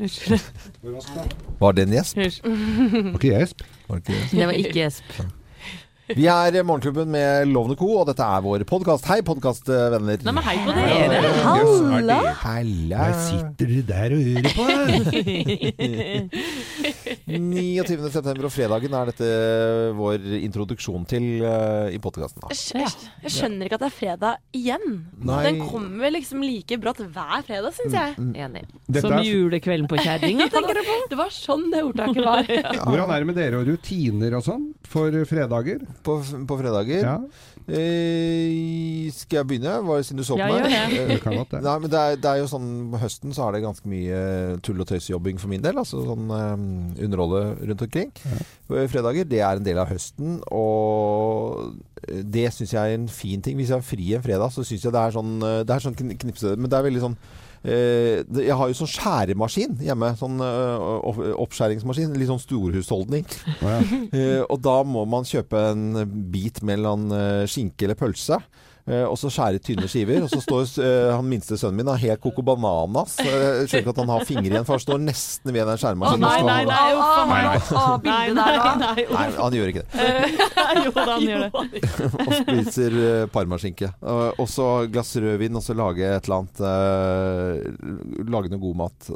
Unnskyld. Var det en gjesp? Unnskyld. Ok, Gjesp. Var ikke gjesp? Det var ikke gjesp. Vi er Morgenklubben med Lovende Co, og dette er vår podkast. Hei, podkastvenner. Nei, men hei på dere! Halla! Halla! Der sitter du der og hører på. 29. september og fredagen er dette vår introduksjon til uh, i podkasten. Jeg, jeg skjønner ikke at det er fredag igjen. Nei. Den kommer liksom like brått hver fredag, syns jeg. Enig. Dette Som er- julekvelden på kjerringa, tenker du på? Det var sånn det ordtaket var. Hvordan er det med dere og rutiner og sånn for fredager? På, på fredager. Ja, Eh, skal jeg begynne? Hva, det siden du så på Ja, meg? gjør det. Eh, kan godt det. Nei, men det er, det er jo sånn På høsten så er det ganske mye tull- og tøysejobbing for min del. Altså sånn um, underholde rundt omkring. Ja. Fredager, det er en del av høsten, og det syns jeg er en fin ting. Hvis jeg har fri en fredag, så syns jeg det er sånn eh, Det er sånn kn- knipse... Men det er veldig sånn eh, jeg har jo sånn skjæremaskin hjemme. Sånn eh, oppskjæringsmaskin. Litt sånn storhusholdning. Ja. Eh, og da må man kjøpe en bit mellom eh, skinke eller pølse. Eh, og så skjære i tynne skiver. Og så står eh, han minste sønnen min har helt coco bananas. Så jeg skjønner ikke at han har fingre igjen, for han står nesten ved den Å, skjæremaskinen. nei, nei, nei, Nei, nei. Nei, nei, nei, Nei, han gjør ikke det. jo da, han gjør det. Og spiser uh, parmaskinke. Og så glass rødvin, og så lage et eller annet Lage noe god mat.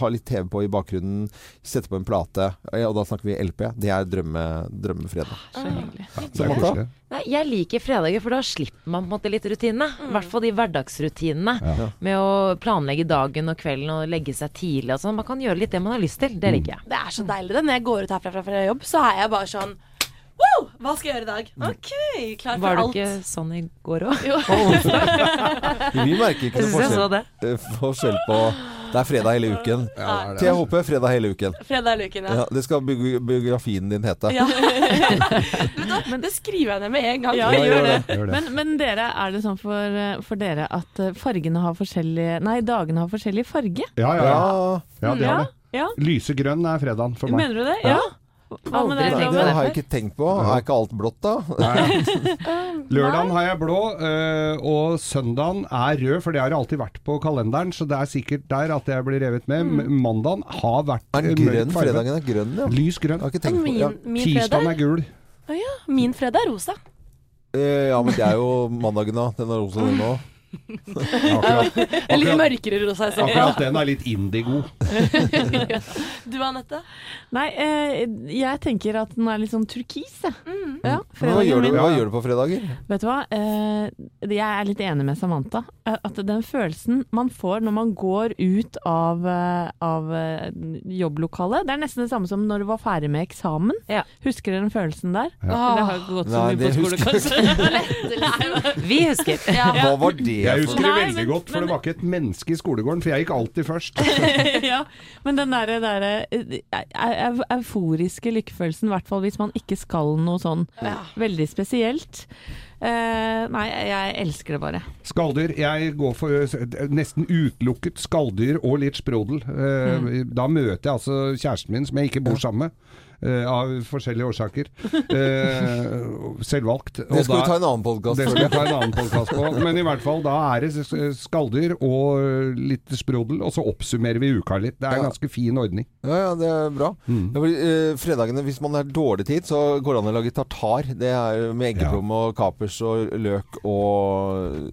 ha litt TV på i bakgrunnen. Sette på en plate. Og da snakker vi LP. Det er drømme, drømmefredag. Så hyggelig. Nei, jeg liker fredager, for da slipper man på en måte litt rutinene. I hvert fall de hverdagsrutinene. Ja. Med å planlegge dagen og kvelden og legge seg tidlig og sånn. Man kan gjøre litt det man har lyst til. Det liker jeg. Det er så deilig det. Når jeg går ut herfra fra, fra jobb, så er jeg bare sånn Wow! Hva skal jeg gjøre i dag? OK, klar Var for du alt. ikke sånn i går òg? Jo. Vi merker ikke noe forskjell, det. eh, forskjell på Det er fredag hele uken. Ja, det er det. Thea fredag hele uken. Fredag hele uken, ja. Ja, det skal biogra- biografien din hete. ja. Men det skriver jeg ned med en gang. Ja, gjør gjør det. Gjør det. Men, men dere, er det sånn for, for dere at eh, fargene har forskjellige Nei, dagene har forskjellig farge? Ja, ja, ja. Ja, det har det. Ja. Lysegrønn er fredagen for meg. Mener du det? Ja. Hva med deg, det har jeg ikke tenkt på. Er ikke alt blått, da? Nei. Lørdagen har jeg blå, øh, og søndagen er rød, for det har alltid vært på kalenderen. Så det er sikkert der at jeg blir revet med. Mandagen har vært Er den grønn? Fredagen er grønn, ja. Lys grønn. Har ikke tenkt på ja. Tirsdagen er gul. Å ja, min fredag er rosa. Eh, ja, men det er jo mandagen, da. Den er rosa, den òg. Litt mørkere rosa. Akkurat den er litt indigo. Du Anette? Nei, eh, jeg tenker at den er litt sånn turkis, jeg. Mm. Ja, Hva, gjør du- hva gjør du på fredager? Vet du hva? Eh, jeg er litt enig med Samantha. Eh, At den følelsen man får når man går ut av, eh, av eh, jobblokalet, det er nesten det samme som når du var ferdig med eksamen. Ja. Husker dere den følelsen der? Ja. Det har ikke gått så Nei, mye på skole, kanskje? Vi husker. Hva var det Jeg husker det veldig godt, for det var ikke et menneske i skolegården, for jeg gikk alltid først. ja, men den derre der, euforiske lykkefølelsen, i hvert fall hvis man ikke skal noe sånn Ja. veldig spesielt. Uh, nei, jeg elsker det bare. Skalldyr. Jeg går for øh, nesten utelukket skalldyr og litt sprodel. Uh, Mm. Da møter jeg altså kjæresten min, som jeg ikke bor sammen med. Eh, av forskjellige årsaker. Uh, selvvalgt. Og Det skal da- vi ta en annen podkast. Det skal jeg ta en annen podkast på. Men i hvert fall, da er det skalldyr og litt sprodel, og så oppsummerer vi uka litt. Det er en Ja. ganske fin ordning. Ja, ja, det er bra. Mm. Ja, fordi, eh, fredagene, hvis man har dårlig tid, så går det an å lage tartar. Det er med eggeplomme og kapers og løk og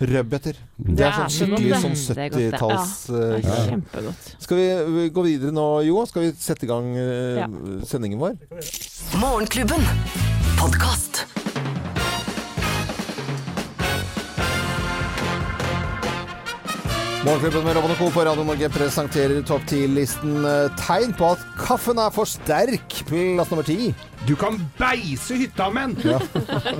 rødbeter. Det er Det sånn er så skikkelig sånn det. Det er godt, det. 70-talls eh, Ja. Kjempegodt. Skal vi eh, gå videre nå, Jo? Skal vi sette i gang eh, Ja. sendingen vår? Morgenklubben. Morgenklubben med Robin og Co. på Radio Norge presenterer topp 10-listen eh, tegn på at kaffen er for sterk. Plass nummer ti. Du kan beise hytta med den!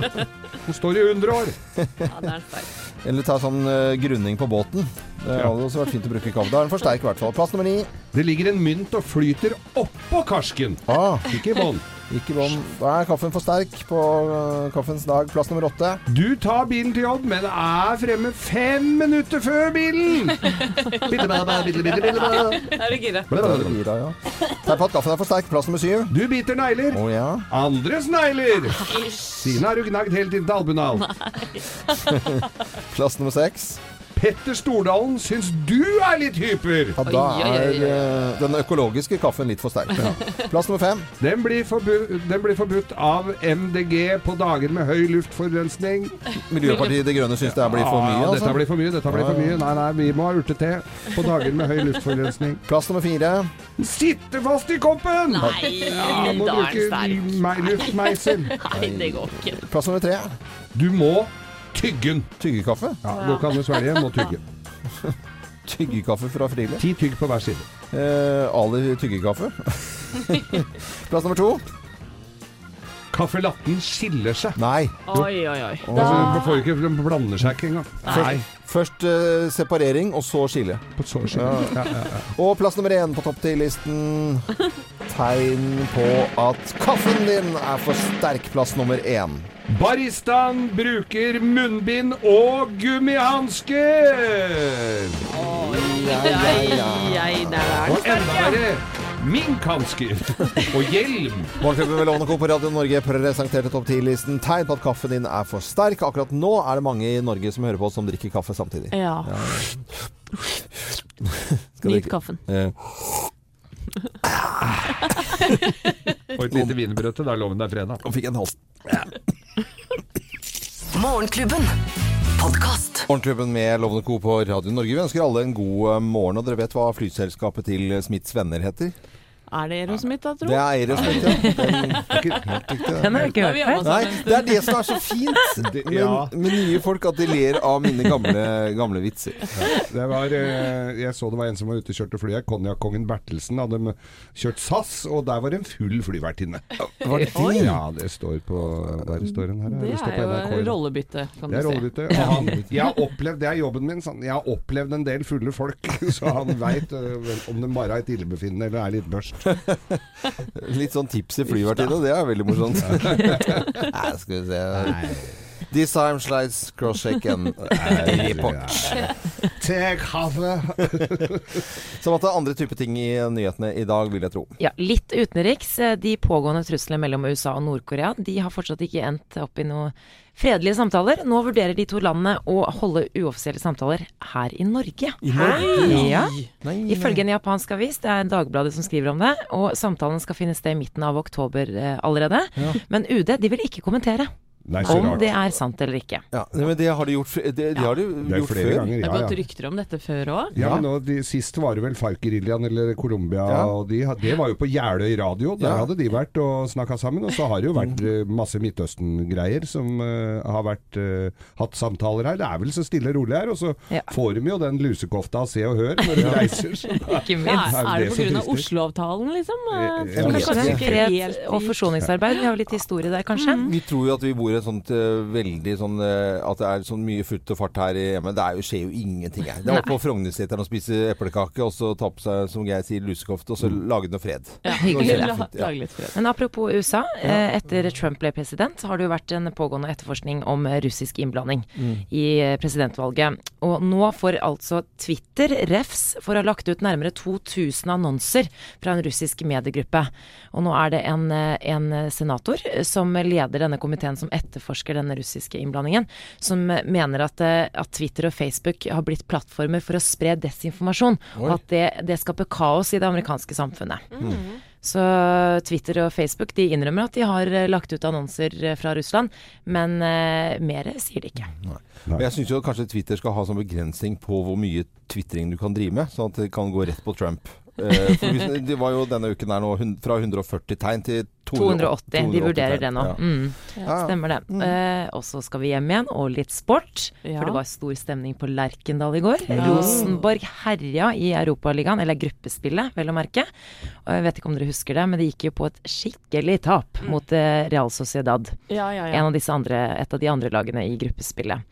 Hun står i 100 år. Ja, det er sterkt. Eller ta sånn uh, grunning på båten. Det hadde også vært fint å bruke kavl. Da er den for sterk i hvert fall. Plass nummer ni. Det ligger en mynt og flyter oppå karsken. Ah, Ikke i bånn. Ikke bånn. Da er kaffen for sterk på eh, kaffens dag. Plass nummer åtte. Du tar bilen til jobb, men er fremme fem minutter før bilen! Bitte, ba, bitte, bitte, bitte. Er du gira? Gira, ja. Tegn på at kaffen er for sterk. Plass nummer syv. Du biter negler. Oh, ja. Andres negler! Siden har du gnagd helt inn til albunal. Plass nummer seks. Petter Stordalen syns du er litt hyper! Ja, da er eh, den økologiske kaffen litt for sterk. Plass nummer fem. Den blir, forbu den blir forbudt av MDG på dager med høy luftforurensning. Miljøpartiet De Grønne syns det her blir for mye. Ja, Altså. Dette blir for mye, dette blir for mye. Nei, nei, vi må ha urtete på dager med høy luftforurensning. Plass nummer fire. Sitte fast i koppen! Nei, Ja, må da er bruke den sterk. me- luftmeisel. Nei, det går ikke. Plass nummer tre. Du må tygge den. Tyggekaffe. Ja, Går kan an å svelge, må tygge. Tyggekaffe fra Friele. Ti tygg på hver side. Eh, Ali tyggekaffe. Plass nummer to. Caffè latten skiller seg. Nei. Oi, oi, oi. Altså, får ikke, den blander seg ikke engang. Nei. Først eh, separering, og så skille. På så skille. Ja, ja, ja. Og plass nummer én på topp 10-listen. Tegn på at kaffen din er for sterk. Plass nummer én. Baristaen bruker munnbind og gummihansker! Ja, ja, ja. Jeg, der er Og enda verre minkhansker og hjelm. Morgenklubben med Lovende Co. på Radio Norge presenterte topp 10-listen. Tegn på at kaffen din er for sterk. Akkurat nå er det mange i Norge som hører på oss som drikker kaffe samtidig. Ja. ja. Nyt kaffen. Eh, Og et lite wienerbrød til, da er loven der fredag. Og fikk en hals. Morgenklubben. Podcast. Morgenklubben med Lovende Co. på Radio Norge. Vi ønsker alle en god eh, morgen. Og dere vet hva flyselskapet til Smiths venner heter? Er det Aerosmith, da, tro? Det er Aerosmith, ja. Den, helt riktig. Den har ikke hørt før. Nei, det er det som er så fint med, med nye folk, at de ler av mine gamle, gamle vitser. Det var, eh, jeg så det var en som var ute og kjørte flyet. Konjakkongen Bertelsen hadde kjørt SAS, og der var det en full flyvertinne. Var det Oi. Ja, det står på Der står den her. Det står er på NRK. jo rollebytte, kan Det er du si. rollebytte. Og han, jeg har opplevd, det er jobben min. Sånn, jeg har opplevd en del fulle folk, så han veit om de bare har et illebefinnende eller er litt børst. Litt sånn tips i flyvertinne, det er veldig morsomt. Nei, skal vi se. This time slides cross-shaken report. Te kaffe. Som at det er andre typer ting i nyhetene i dag, vil jeg tro. Ja, litt utenriks. De pågående truslene mellom USA og Nord-Korea de har fortsatt ikke endt opp i noe fredelige samtaler. Nå vurderer de to landene å holde uoffisielle samtaler her i Norge. I Norge? Ja. Nei, Ifølge en japansk avis, det er Dagbladet som skriver om det, og samtalen skal finne sted i midten av oktober eh, allerede. Men UD de vil ikke kommentere Nei, så om rart. det er sant eller ikke. Ja, men det har de gjort, det, det, de har de Det er gjort flere før. ganger, Det ja, har gått ja. rykter om dette før òg. Ja, men nå, de, Sist var det vel Farc-geriljaen eller Colombia, Ja. og de, had- det var jo på Jeløy radio. Der Ja. hadde de vært og snakka sammen. Og så har det jo vært eh, masse Midtøsten-greier som eh, har vært, eh, hatt samtaler her. Det er vel så stille og rolig her. Og så Ja. får de jo den lusekofta av Se og Hør når de reiser. Så Ikke Ja, minst. er er det det som pga. frister? Oslo-avtalen, liksom? Eh, Ja, jeg som vet kanskje ikke. Fred helt og forsoningsarbeid. Vi har jo litt historie der, kanskje. Vi tror jo at vi bor et sånt eh, veldig sånn eh, At det er sånn mye futt og fart her hjemme. Det er jo, skjer jo ingenting her. Det er oppe på Frognerseteren og spise eplekake, og så ta på seg, som jeg sier, lusekofte, og så lage noe fred. Ja, Hyggelig. ja. Fred. Men apropos USA. Eh, etter Trump ble president, så har det jo vært en pågående etterforskning om russisk innblanding i eh, presidentvalget. Og nå får altså Twitter refs for å ha lagt ut nærmere 2000 annonser fra en russisk mediegruppe. Og nå er det en, en senator som leder denne komiteen som etterforsker denne russiske innblandingen, som eh, mener at, eh, at Twitter og Facebook har blitt plattformer for å spre desinformasjon, og at det, det skaper kaos i det amerikanske samfunnet. Så Twitter og Facebook de innrømmer at de har eh, lagt ut annonser eh, fra Russland, men eh, mer sier de ikke. Og jeg syns jo kanskje Twitter skal ha sånn begrensning på hvor mye tvitring du kan drive med, sånn at det kan gå rett på Trump. Eh, for hvis, det var jo denne uken her nå fra 140 tegn til 280. 280. De vurderer det nå. Ja. Mm, Ja. stemmer det. Eh, og så skal vi hjem igjen, og litt sport. Ja. For det var stor stemning på Lerkendal i går. Ja. Rosenborg herja i Europaligaen, eller gruppespillet, vel å merke. Og jeg vet ikke om dere husker det, men det gikk jo på et skikkelig tap mot eh, Real Sociedad. Ja, ja, ja. En av disse andre, et av de andre lagene i gruppespillet.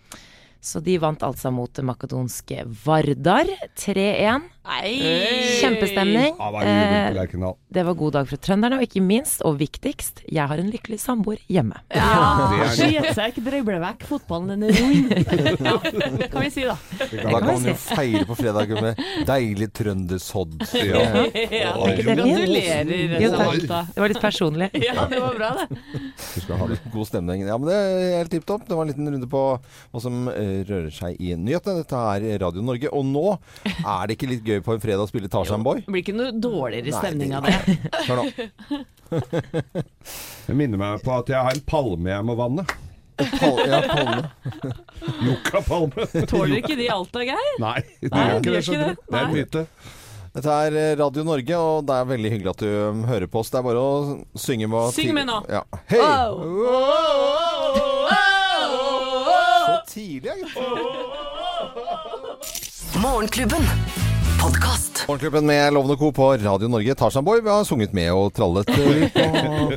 Så de vant altså mot det makedonske Vardar 3-1. Kjempestemning. Ja, det var Eh. Det var god dag for trønderne, og ikke minst, og viktigst, jeg har en lykkelig samboer hjemme. Ja, er det. Dribler vekk fotballen, er rund. Det kan vi si, da. Da kan man jo feire på fredag med deilig trøndersodd. Ja. Ja, Gratulerer, Jo, takk. Det var litt personlig. Ja, det var bra, det. Du skal ha det. God stemning. Ja, men det er helt tipp topp. Det var en liten runde på hva som eh, rører seg i nyhetene. Dette er Radio Norge. Og nå er det ikke litt gøy på en fredag å spille Tarzan Boy? Det blir ikke noe dårligere stemning av det. Hør nå. Det minner meg på at jeg har en palme jeg må vanne. Pal ja, Palme. Yucca-palme. Tåler ikke de Alta, Geir? Nei, de Nei, gjør ikke det. ikke det. Det er en myte. Dette er eh, Radio Norge, og det er veldig hyggelig at du um, hører på oss. Det er bare å synge med Syng med nå. Ja. Hei! Wow. Så tidlig, ja, gutt. Morgenklubben. Podkast. Morgenklubben med Lovende Co. på Radio Norge. Tarzan Boy, vi har sunget med og trallet litt på,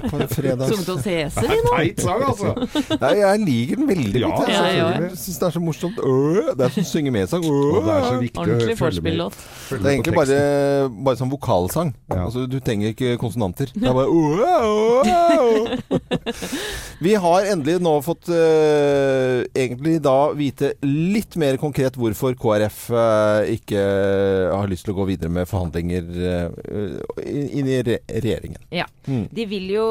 på fredag. Sunget hos hese, Det vi nå. teit sang, altså. Nei, jeg liker den veldig Ja, godt. Jeg, ja, ja. syns det er så morsomt. Øh, det er som synge med-sang. Øh. Det er så viktig Ordentlig. Det er egentlig bare, bare sånn vokalsang. Ja. Altså, du trenger ikke konsonanter. Det er bare. Vi har endelig nå fått uh, egentlig da vite litt mer konkret hvorfor KrF uh, ikke har lyst til å gå videre med forhandlinger eh, inn i re regjeringen. Ja. Mm. De vil jo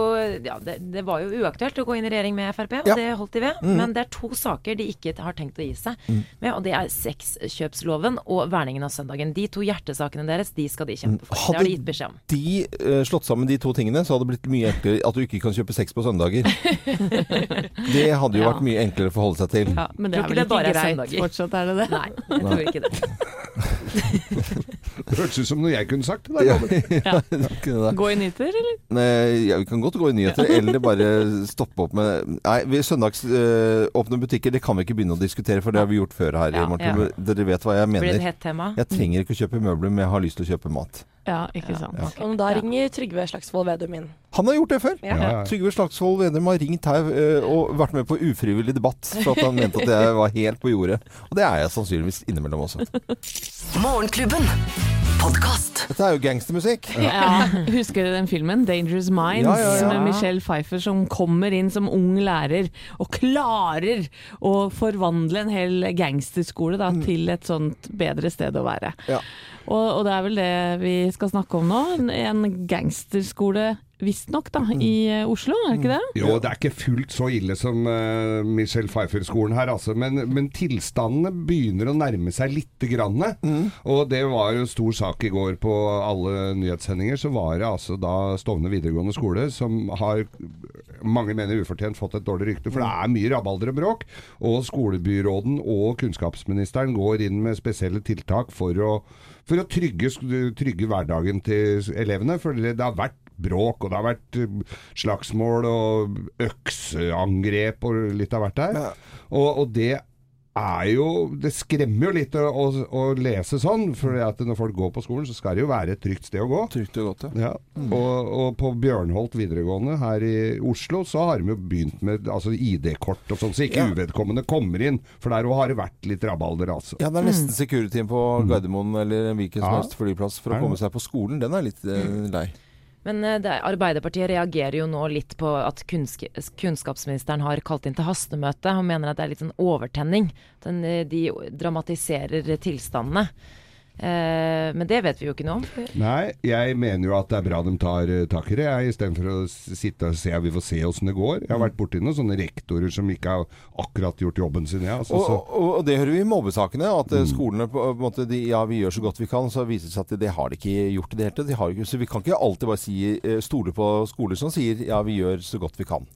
ja, det, det var jo uaktuelt å gå inn i regjering med Frp, og Ja. det holdt de ved. Men det er to saker de ikke har tenkt å gi seg med, og det er sexkjøpsloven og verningen av søndagen. De to hjertesakene deres, de skal de kjempe for. Det har de gitt beskjed om. de eh, slått sammen de to tingene, så hadde det blitt mye enklere at du ikke kan kjøpe sex på søndager. Det hadde jo Ja. vært mye enklere å forholde seg til. Ja, men det er ikke vel det ikke bare er greit søndager. fortsatt, er det det? Nei, jeg tror ikke det. Det hørtes ut som noe jeg kunne sagt til. Ja. Gå i nyheter, eller? Nei, ja, vi kan godt gå i nyheter, eller bare stoppe opp med Nei, vi søndagsåpne butikker, det kan vi ikke begynne å diskutere, for det har vi gjort før her. i Ja, Dere vet hva jeg Blir det et hett tema? Jeg trenger ikke å kjøpe møbler, men jeg har lyst til å kjøpe mat. Ja, ikke sant. Og da ringer Trygve Slagsvold Vedum inn. Han har gjort det før. Ja. Ja, ja. Trygve Slagsvold Vedum har ringt her eh, og vært med på ufrivillig debatt for at han mente at jeg var helt på jordet. Og det er jeg sannsynligvis innimellom også. Morgenklubben. Dette er jo gangstermusikk. Ja, Husker dere den filmen 'Dangerous Minds' Ja, ja, ja. med Michelle Pfeiffer som kommer inn som ung lærer og klarer å forvandle en hel gangsterskole da, til et sånt bedre sted å være. Ja. Og, og det er vel det vi skal snakke om nå. En- gangsterskole visstnok da, i eh, Oslo, er det ikke det? Jo, det er ikke fullt så ille som uh, Michelle Pfeiffer-skolen her, altså. Men, men tilstandene begynner å nærme seg lite grann. Og det var jo stor sak i går på alle nyhetssendinger. Så var det altså da Stovner videregående skole som har mange mener ufortjent fått et dårlig rykte. For det er mye rabalder og bråk. Og skolebyråden og kunnskapsministeren går inn med spesielle tiltak for å, for å trygge, trygge hverdagen til elevene. For det har vært bråk, og det har vært eh, slagsmål og økseangrep og litt av hvert der. Og, og det er jo Det skremmer jo litt å, å, å lese sånn, for at når folk går på skolen, så skal det jo være et trygt sted å gå. Trygt og godt, ja. Ja, og, og på Bjørnholt videregående her i Oslo så har de jo begynt med altså, ID-kort og sånn, så ikke Ja. uvedkommende kommer inn. For der har det vært litt rabalder, altså. Ja, det er nesten securityen på Gardermoen eller en hvilken som Ja. helst flyplass for å komme seg på skolen. Den er litt eh, lei. Men eh, det, er- Arbeiderpartiet reagerer jo nå litt på at kunnsk kunnskapsministeren har kalt inn til hastemøte og mener at det er litt sånn overtenning. Den, eh, de dramatiserer tilstandene. Eh, men det vet vi jo ikke noe om. Nei, jeg mener jo at det er bra de tar uh, tak i det, istedenfor å sitte og se vi får se åssen det går. Jeg har vært borti noen sånne rektorer som ikke har akkurat gjort jobben sin, Ja, Altså, Og, og, og det hører vi i mobbesakene, at mm. skolene på en måte, de, ja, vi gjør så godt vi kan, så viser det seg at det har de ikke gjort i det hele tatt. De så vi kan ikke alltid bare si, eh, stole på skoler som sier ja, vi gjør så godt vi kan.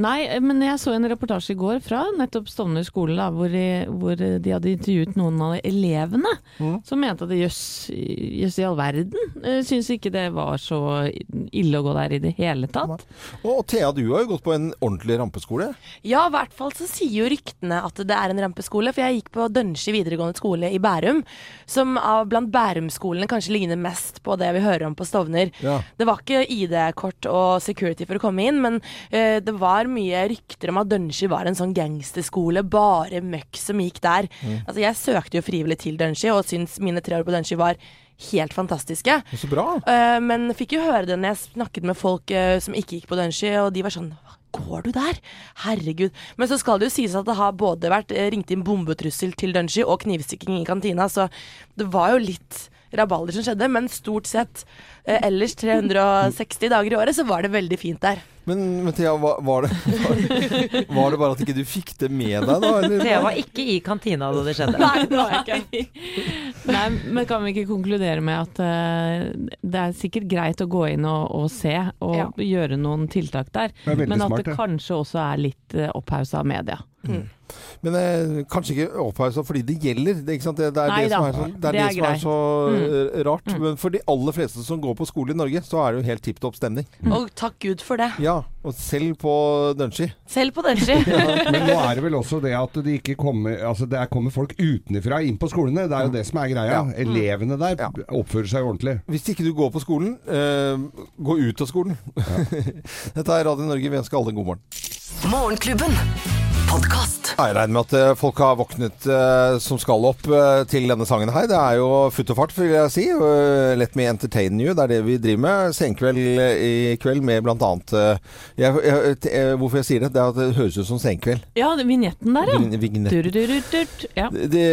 Nei, men jeg så en reportasje i går fra nettopp Stovner skole, da, hvor, de- hvor de hadde intervjuet noen av elevene som mente at jøss jøss i all verden, uh, syns ikke det var så ille å gå der i det hele tatt. Og, Thea, du har jo gått på en ordentlig rampeskole. Ja, i hvert fall så sier jo ryktene at det er en rampeskole. For jeg gikk på Dønsje videregående skole i Bærum, som av blant Bærum-skolene kanskje ligner mest på det vi hører om på Stovner. Ja. Det var ikke ID-kort og security for å komme inn, men uh, det var mye rykter om at Dønsje var en sånn gangsterskole, bare møkk som gikk der. Altså Jeg søkte jo frivillig til Dønsje, og syns mine tre år på Dønsje var helt fantastiske. Så bra. Uh, men fikk jo høre det når jeg snakket med folk uh, som ikke gikk på Dungey, og de var sånn Går du der? Herregud. Men så skal det jo sies at det har både vært eh, ringt inn bombetrussel til Dungey og knivstikking i kantina, så det var jo litt rabalder som skjedde, men stort sett eh, ellers 360 dager i året så var det veldig fint der. Men, men Thea, var, var, det, var, var det bare at ikke du fikk det med deg, da? Eller? Thea var ikke i kantina da det skjedde. Nei, det var jeg ikke. Nei, men kan vi ikke konkludere med at uh, det er sikkert greit å gå inn og, og se, og Ja. gjøre noen tiltak der, er men at smart, det kanskje også er litt uh, opphausa av media. Men eh, kanskje ikke opphausa fordi det gjelder. Det, ikke sant? det, det er Nei det, som er, så, det, er det det som er så mm. rart. Men for de aller fleste som går på skole i Norge, så er det jo helt tipp topp stemning. Og takk Gud for det. Ja, og selv på Dungey. Selv på Dungey. Men nå er det vel også det at det ikke kommer Altså det er, kommer folk utenfra inn på skolene. Det er jo det som er greia. Ja. Elevene der Ja. oppfører seg ordentlig. Hvis ikke du går på skolen, eh, gå ut av skolen. Dette er Radio Norge. Vi ønsker alle en god morgen. Morgenklubben. Podkast. Jeg regner med at eh, folk har våknet eh, som skal opp eh, til denne sangen her. Det er jo futt og fart, vil jeg si. Uh, Let me entertain you. Det er det vi driver med. Senkveld i kveld med blant annet eh, jeg, jeg, eh, Hvorfor jeg sier det? Det er at det høres ut som senkveld. Ja, det- vignetten der, ja. Vign- Vignett. Durudurudurt. Ja. Det,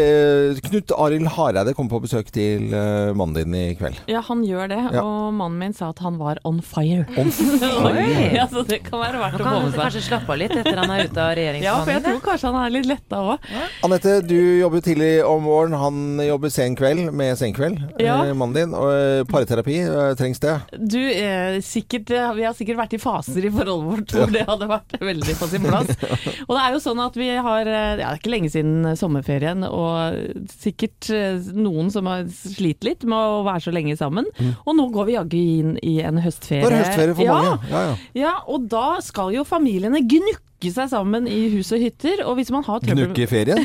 Knut Arild Hareide kommer på besøk til mannen din i kveld. ja, han gjør det, Ja. og mannen min sa at han var on fire. On Oi. ja, så det kan være verdt å få med seg. kanskje slappe av litt etter han er ute av Ja, for jeg tror kanskje han er litt letta òg. Anette, du jobber tidlig om våren. Han jobber sen kveld med Senkveld, Ja. eh, mannen din. Og eh, parterapi, eh, trengs det? Du, eh, sikkert, vi har sikkert vært i faser i forholdet vårt hvor det hadde vært veldig på sin plass. Og det er jo sånn at vi har ja, Det er ikke lenge siden sommerferien, og sikkert noen som har slitt litt med å være så lenge sammen. Og nå går vi jaggu inn i en høstferie. Nå er det høstferie for ja, mange. Ja, ja. Ja, og da skal jo familiene gnukke seg sammen i hus og hytter. Og hvis man har trøbbel Gnukke i ferien?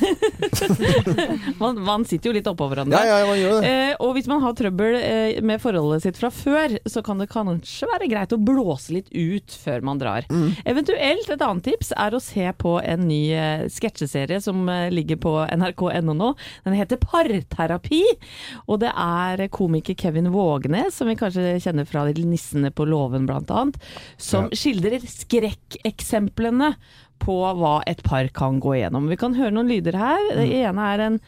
man, man sitter jo litt oppå hverandre. Ja, ja, man gjør det. Eh, og hvis man har trøbbel eh, med forholdet sitt fra før, så kan det kanskje være greit å blåse litt ut før man drar. Mm. Eventuelt et annet tips er å se på en ny eh, sketsjeserie som eh, ligger på nrk.no nå. Den heter Parterapi, og det er komiker Kevin Vågenes, som vi kanskje kjenner fra de Nissene på låven annet, som skildrer skrekkeksemplene på hva et par kan gå igjennom. Vi kan høre noen lyder her. Det ene er en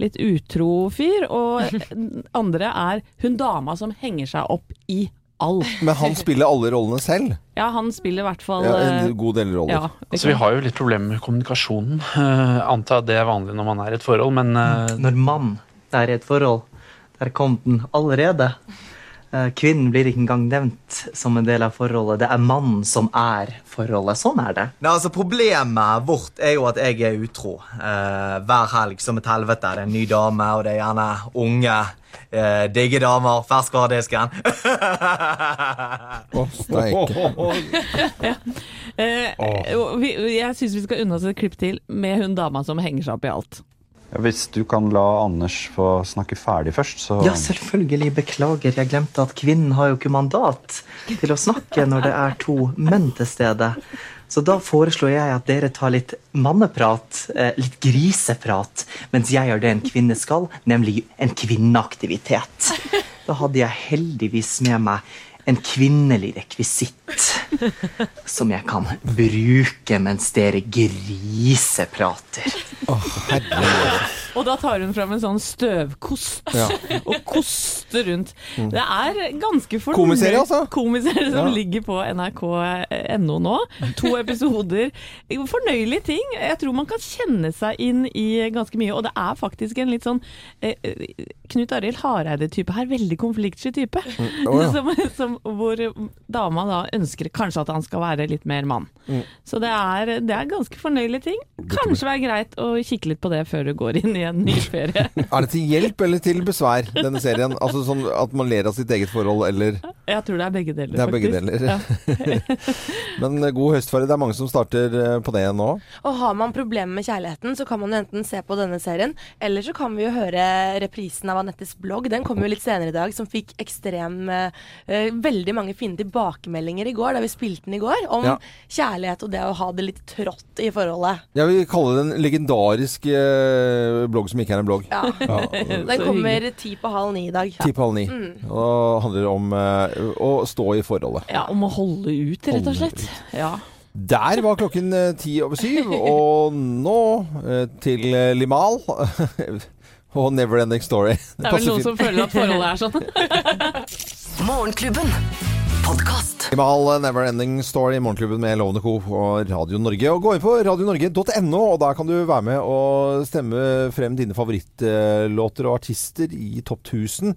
litt utro fyr, og andre er hun dama som henger seg opp i alt. Men han spiller alle rollene selv? Ja, han spiller i hvert fall Ja, eh, en god del roller. ja, Altså, vi har jo litt problemer med kommunikasjonen. Uh, antar det er vanlig når man er i et forhold, men uh... Når mann er i et forhold, der kom den allerede. Eh, Kvinnen blir ikke engang nevnt som en del av forholdet. Det er mannen som er forholdet. Sånn er det. Nei, altså Problemet vårt er jo at jeg er utro. Eh, hver helg som et helvete Det er en ny dame, og det er gjerne unge, eh, digge damer. Ferskvaredisken. Å, steike. Eh, jeg syns vi skal unne oss et klipp til med hun dama som henger seg opp i alt. Hvis du kan la Anders få snakke ferdig først, så Ja, selvfølgelig. Beklager. Jeg glemte at kvinnen har jo ikke mandat til å snakke når det er to menn til stede. Så da foreslår jeg at dere tar litt manneprat, eh, litt griseprat, mens jeg gjør det en kvinne skal, nemlig en kvinneaktivitet. Da hadde jeg heldigvis med meg en kvinnelig rekvisitt som jeg kan bruke mens dere griseprater. Og da tar hun fram en sånn støvkost Ja. og koster rundt. Det er ganske fornøyd. Komiserie, altså? Komiserie som Ja. ligger på nrk.no nå. To episoder. Fornøyelige ting. Jeg tror man kan kjenne seg inn i ganske mye. Og det er faktisk en litt sånn eh, Knut Arild Hareide-type her. Veldig konfliktsky type. Mm. Oh, ja. som, som, hvor dama da ønsker kanskje at han skal være litt mer mann. Mm. Så det er, det er ganske fornøyelige ting. Kanskje være greit å kikke litt på det før du går inn i en ny ferie. Er det til hjelp eller til besvær, denne serien? Altså sånn at man ler av sitt eget forhold, eller Jeg tror det er begge deler, Det er begge faktisk. deler. Ja. Men eh, god høstferie. Det er mange som starter eh, på det nå. Og har man problemer med kjærligheten, så kan man jo enten se på denne serien, eller så kan vi jo høre reprisen av Anettes blogg. Den kom jo litt senere i dag, som fikk ekstrem eh, Veldig mange fine tilbakemeldinger i går, da vi spilte den i går, om Ja. kjærlighet og det å ha det litt trått i forholdet. Jeg vil kalle det en legendarisk eh, blogg som ikke er en blogg. Ja. Den kommer ti på halv ni i dag. Ti på halv ni. Mm. Og handler om uh, å stå i forholdet. Ja, om å holde ut, rett og slett. Ja. Der var klokken eh, ti over syv, og nå uh, til Limal. og Neverending Story. Det er vel noen som føler at forholdet er sånn. Morgenklubben. Podkast. Limal eh, Neverending Story, Morgenklubben med Lovende Co. og Radio Norge. Og Gå inn på radionorge.no, og der kan du være med og stemme frem dine favorittlåter og artister i Topp 1000.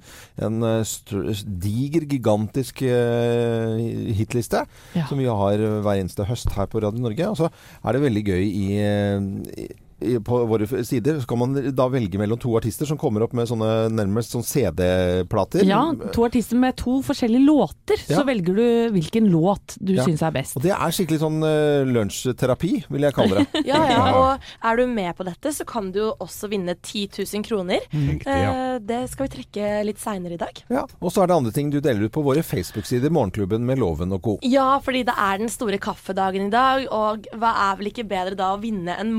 En eh, diger, gigantisk eh, hitliste Ja. som vi har hver eneste høst her på Radio Norge. Og så er det veldig gøy i- på våre sider så kan man da velge mellom to artister som kommer opp med sånne nærmest sånn CD-plater. Ja, to artister med to forskjellige låter. Ja. Så velger du hvilken låt du Ja. syns er best. Og det er skikkelig sånn uh, lunsjterapi, vil jeg kalle det. Ja, ja, og er du med på dette, så kan du jo også vinne 10 000 kroner. Riktig, ja. uh, Det skal vi trekke litt seinere i dag. Ja, Og så er det andre ting du deler ut på våre Facebook-sider, Morgenklubben med Loven og co. Ja, fordi det er den store kaffedagen i dag, og hva er vel ikke bedre da å vinne en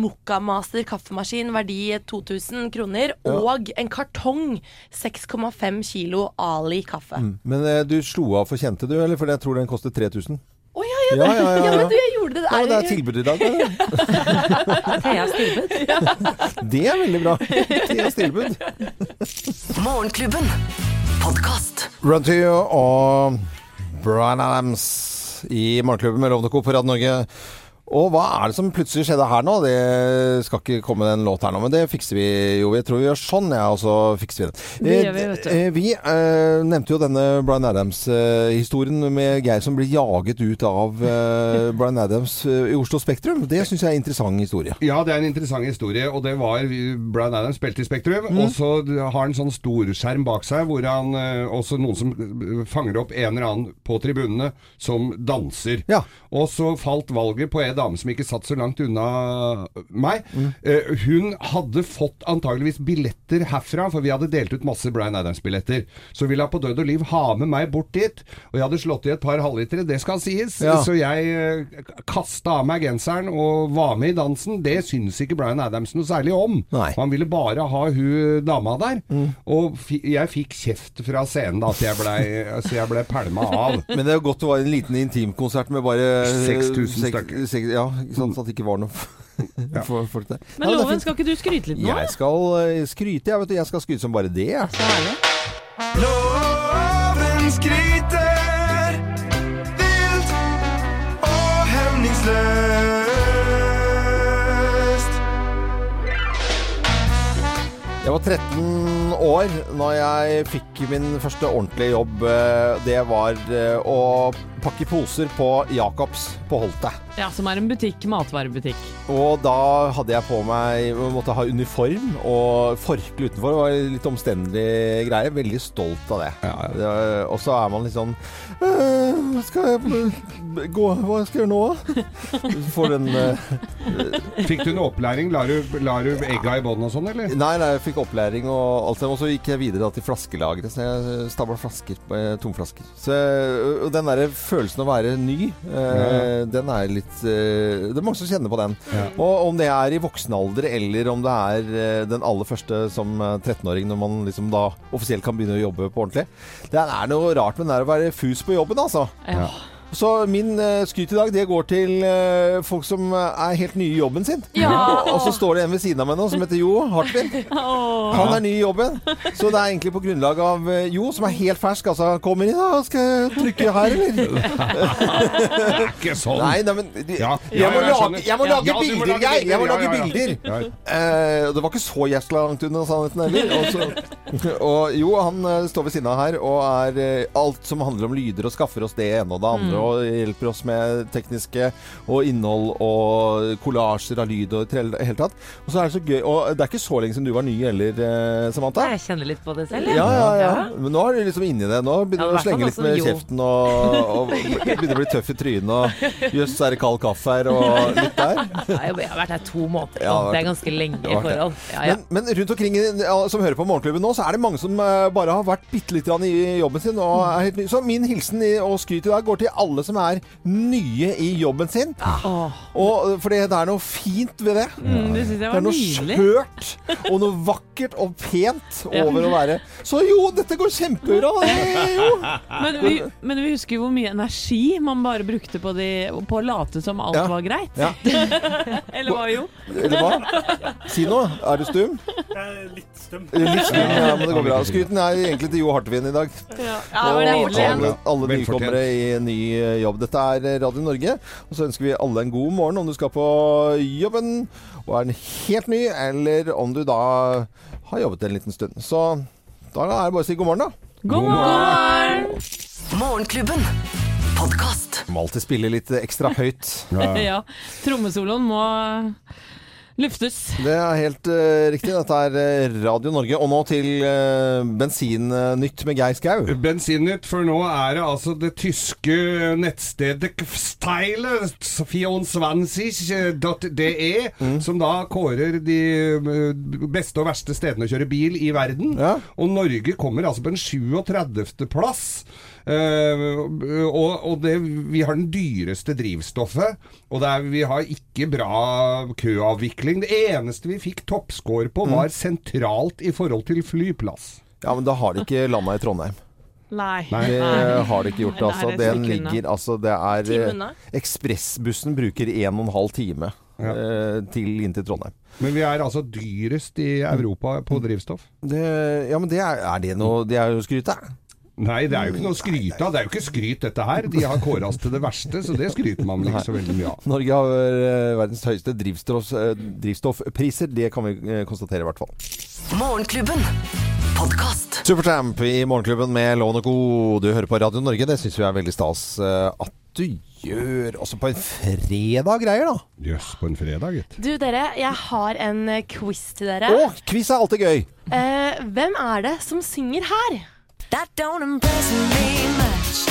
Mokkamaster kaffemaskin verdi 2000 kroner, Ja. og en kartong 6,5 kilo Ali kaffe. Mm. Men eh, du slo av for kjente, du, eller? For jeg tror den koster 3000. Å ja, ja, Ja, ja, ja, ja. men du, jeg gjorde det. Ja, det er tilbud i dag. det. Theas tilbud. Det er veldig bra. Theas tilbud. Morgenklubben. Podkast. Run to you og Brian Adams i Morgenklubben med Lovende på Radio Norge. Og hva er det som plutselig skjedde her nå? Det skal ikke komme en låt her nå, men det fikser vi jo. Jeg tror vi gjør sånn, ja, og så fikser vi den. Det gjør vi, vet du. Eh, Vi eh, nevnte jo denne Brian Adams-historien med Geir som blir jaget ut av eh, Brian Adams eh, i Oslo Spektrum. Det syns jeg er en interessant historie. Ja, det er en interessant historie. Og det var Brian Adams spilte i Spektrum. Mm. Og så har han sånn storskjerm bak seg, hvor han eh, også noen som eh, fanger opp en eller annen på tribunene som danser. Og så falt valget på en dame som ikke satt så langt unna meg. Mm. Eh, hun hadde fått antageligvis billetter herfra, for vi hadde delt ut masse Brian Adams-billetter. Så ville hun på død og liv ha med meg bort dit. Og jeg hadde slått i et par halvlitere, det skal sies. Ja. Så jeg eh, kasta av meg genseren og var med i dansen. Det syns ikke Brian Adams noe særlig om. Han ville bare ha hun dama der. Mm. Og jeg fikk kjeft fra scenen da, så jeg blei altså ble pælma av. Men det er godt det var en liten intimkonsert med bare 6000 stykker. Ja, sånn at det ikke var noe for folk der. Men Ja, er Loven, skal ikke du skryte litt nå? Jeg skal uh, skryte, jeg vet du. Jeg skal skryte som bare det. jeg. Loven skryter vilt og hemningsløst. Jeg var 13 år når jeg fikk min første ordentlige jobb. Eh, Det var eh, å pakke poser på Jacobs på Holte. Ja, Som er en butikk, matvarebutikk. Og da hadde jeg på meg Måtte ha uniform og forkle utenfor. Det var litt omstendelig greie. Veldig stolt av det. Ja, ja. Og så er man litt sånn «Øh, Hva skal jeg gå Hva skal jeg gjøre nå? Får den uh, Fikk du noe opplæring? La du, la du egga i bånn og sånn, eller? Nei, nei, jeg fikk opplæring og alt det. Og så gikk jeg videre da, til flaskelageret. Så jeg stabla flasker, eh, tomflasker. Så, og den der følelsen av å være ny, eh, den er litt uh, Det er mange som kjenner på den. Og om det er i voksen alder, eller om det er eh, den aller første som eh, 13-åring, når man liksom da offisielt kan begynne å jobbe på ordentlig. Det er noe rart med det der å være fus på jobben, altså. Ja. Så min uh, skryt i dag, det går til uh, folk som er helt nye i jobben sin. Ja. Og så står det en ved siden av meg nå som heter Jo Hartvin. Han er ny i jobben. Så det er egentlig på grunnlag av uh, Jo, som er helt fersk. Altså, kommer inn, da. Skal jeg trykke her, eller? Ikke sånn. Nei, nei, men du, Ja. jeg, må lage, jeg må lage ja, bilder, Geir! Jeg må lage ja, ja, ja. bilder. Ja. Eh, det var ikke så jævla langt unna sannheten heller. Og så Og jo, han eh, står ved siden av her og er eh, alt som handler om lyder og skaffer oss det ene og det andre Mm. Og hjelper oss med tekniske og innhold og kollasjer av lyd og i det hele tatt. Og så er det så gøy Og det er ikke så lenge siden du var ny heller, eh, Samantha. Jeg kjenner litt på det selv. Ja, ja, ja. Men nå er du liksom inni det. Nå begynner du å slenge litt med jo. kjeften og, og begynner å bli tøff i trynet og jøss, er det kald kaffe her og litt der. Jeg har vært her to måneder. Det er ganske lenge i forhold. Ja, ja. Men, men rundt omkring som hører på Morgenklubben nå, så er det mange som eh, bare har vært bitte grann i jobben sin. Og er helt ny. Så min hilsen og skryt i dag går til alle som er nye i jobben sin. Og, for det er noe fint ved det. Mm, det Det er noe skjørt og noe vakkert og pent Ja. over å være Så jo, dette går kjempebra! Men vi, men vi husker hvor mye energi man bare brukte på, de, på å late som alt Ja. var greit. Ja. Eller hva jo? Eller hva? Si noe. Er du stum? Litt stum. Litt stum, ja, men det går bra. Skryten er egentlig til Jo Hartvin i dag. Ja, og det var nydelig. alle, alle Velfortjent. nykommere i ny eh, jobb. Dette er Radio Norge. Og så ønsker vi alle en god morgen om du skal på jobben og er en helt ny, eller om du da har jobbet en liten stund. Så da er det bare å si god morgen, da. God morgen! Morgenklubben. Podkast. Må alltid spille litt ekstra høyt. Ja. Trommesoloen må luftes. Det er helt uh, riktig. Dette er eh, Radio Norge. Og nå til uh, Bensinnytt med Geir Skau. Bensinnytt, for nå er det altså det tyske nettstedet Kfsteile, 24.de, Mm. som da kårer de beste og verste stedene å kjøre bil i verden. Ja. Og Norge kommer altså på en 37. Eh, og og det, vi har den dyreste drivstoffet, og det er, vi har ikke bra køavvikling. Det eneste vi fikk toppscore på, Mm. var sentralt i forhold til flyplass. Ja, men da har de ikke landa i Trondheim. Nei. Det har de ikke gjort, Nei, altså. det er Den ligger altså Det er eh. Ekspressbussen bruker en og en halv time Ja. eh, til inn til Trondheim. Men vi er altså dyrest i Europa på drivstoff. Det, ja, men det er, er det noe Det er jo skryt, da. Nei, det er jo ikke noe å skryte av. Det er jo ikke skryt, dette her. De har kåra oss til det verste, så det skryter man ikke så veldig mye av. Norge har eh, verdens høyeste drivstoff, eh, drivstoffpriser. Det kan vi eh, konstatere, i hvert fall. Morgenklubben. Supertramp i Morgenklubben med Lån og Co. Du hører på Radio Norge. Det syns vi er veldig stas at du gjør. Også på en fredag greier, da. Jøss, på en fredag, gitt. Du dere, jeg har en quiz til dere. Å, quiz er alltid gøy! Eh, hvem er det som synger her? That don't impress me much. So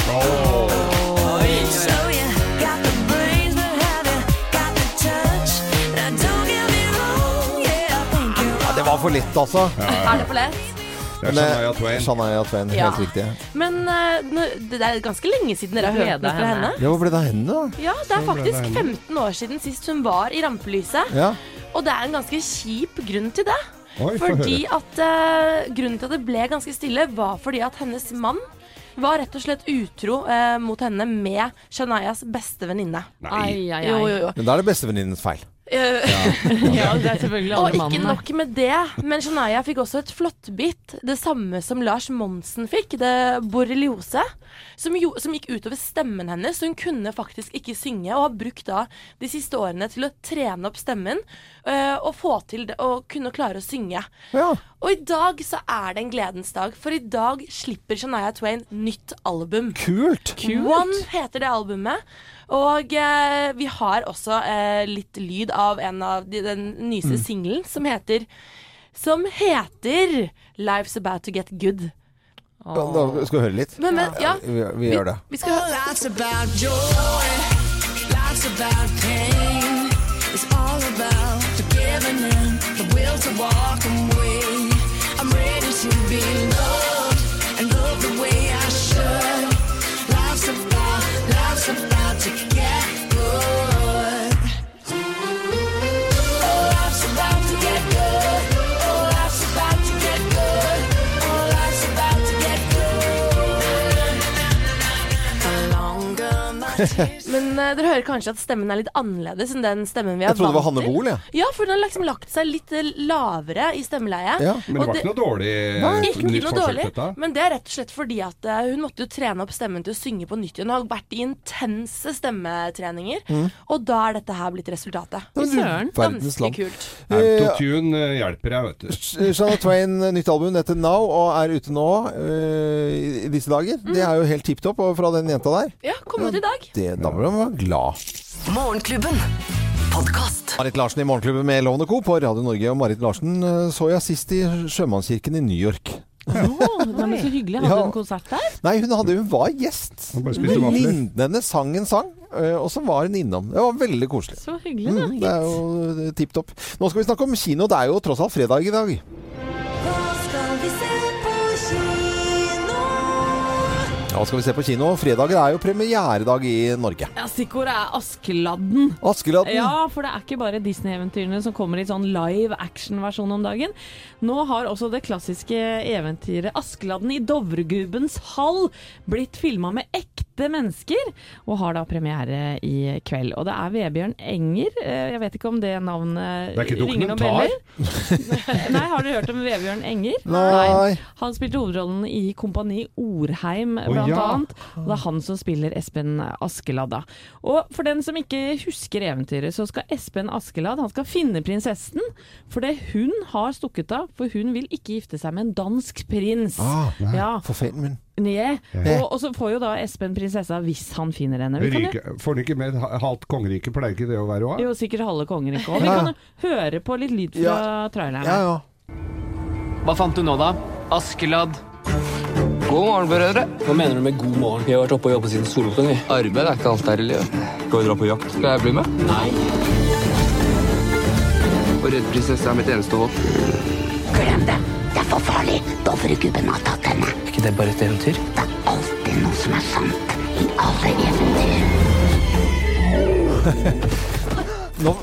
you got the brains, but have you got the touch? Now don't get me wrong, yeah, I think you're Ja, det var for lett, altså. Er det for lett? Det er eh, Shania Twain. Shania Twain, Ja. helt riktig. Men eh, nå- det er ganske lenge siden dere har hørt noe fra henne. Ja, Hvor ble det av henne, da? Ja, det er faktisk henne. 15 år siden sist hun var i rampelyset. Ja. Og det er en ganske kjip grunn til det. Oi, Fordi at eh, Grunnen til at det ble ganske stille, var fordi at hennes mann var rett og slett utro eh, mot henne med Shanias beste venninne. Ai, ai, ai. Jo, jo, jo. Men da er det bestevenninnens feil. Eh, Ja, det er selvfølgelig alle mannene. og ikke nok med det, men Shania fikk også et flåttbitt. Det samme som Lars Monsen fikk, det borreliose. Som, jo, som gikk utover stemmen hennes, så hun kunne faktisk ikke synge. Og har brukt da de siste årene til å trene opp stemmen øh, og få til det, og kunne klare å synge. Ja. Og i dag så er det en gledens dag, for i dag slipper Shania Twain nytt album. Kult! One heter det albumet. Og eh, vi har også eh, litt lyd av en av de, den nyeste singelen som heter Som heter Life's About To Get Good. Ja, da skal vi høre litt. Men, men ja, Vi, vi gjør det. vi skal Oh, life's about joy. Life's about pain. It's all about the giving in, the will to walk away. should be known. Men uh, dere hører kanskje at stemmen er litt annerledes enn den stemmen vi er Jeg trodde det var vant Hanne til. Bol, jeg. Ja, for den har liksom lagt seg litt eh, lavere i stemmeleie. Ja. Men det var ikke noe dårlig Nei, eh, ikke nytt noe dårlig, dette. men det er rett og slett fordi at uh, hun måtte jo trene opp stemmen til å synge på nytt igjen. Hun har vært i intense stemmetreninger, Mm. og da er dette her blitt resultatet. Søren. Ganske land. kult. Autotune eh, hjelper jeg, vet du. Shanna Twain, nytt album heter Now, og er ute nå eh, i, i disse dager. Det er jo helt tipp topp fra den jenta der. Ja, kom ut i dag. Det, da må man være glad. Morgenklubben. Podcast. Marit Larsen i Morgenklubben med Lovende Co. på Radio Norge. Og Marit Larsen eh, så jeg sist i Sjømannskirken i New York. Å, men så hyggelig. Hadde Ja. en konsert der? Nei, hun, hadde, hun var gjest. vafler. Sang en sang, eh, og så var hun innom. Det var veldig koselig. Så hyggelig, da. Mm, det er jo tipp topp. Nå skal vi snakke om kino. Det er jo tross alt fredag i dag. Hva skal vi se på kino? Fredager er jo premieredag i Norge. Ja, Stikkordet er Askeladden. Askeladden? Ja, for det er ikke bare Disney-eventyrene som kommer i sånn live action-versjon om dagen. Nå har også det klassiske eventyret Askeladden i Dovregubbens hall blitt filma med ekte mennesker, og har da premiere i kveld. Og det er Vebjørn Enger. Eh, Jeg vet ikke om det navnet Det er ikke ringer noen dokumentar? beller. Nei, har du hørt om Vebjørn Enger? Nei. Han spilte hovedrollen i Kompani Orheim, blant blant ja. annet. Og det er han som spiller Espen Askeladd. da. Og for den som ikke husker eventyret, så skal Espen Askeladd han skal finne prinsessen. For det hun har stukket av, for hun vil ikke gifte seg med en dansk prins. Ah, nei. ja. For feil, men Nye. Ja. Og, og så får jo da Espen prinsessa hvis han finner henne. Vi kan jo, Ryke, får han ikke med et halvt kongerike, pleier ikke det å være òg? jo sikkert halve kongeriket òg. Vi kan jo høre på litt lyd fra traileren. Ja, ja. Hva fant du nå, da? Askeladd. God morgen, brødre. Hva mener du med god morgen? Vi har vært oppe og jobba siden soloppgang. Arbeid er ikke alt her i livet. Skal vi dra på jakt? Skal jeg bli med? Nei. Og redde prinsesse er mitt eneste håp. Glem det. Det er for farlig. Dovregubben har tatt henne. Ikke det bare et eventyr? Det er alltid noe som er sant i alle eventyr. Nå,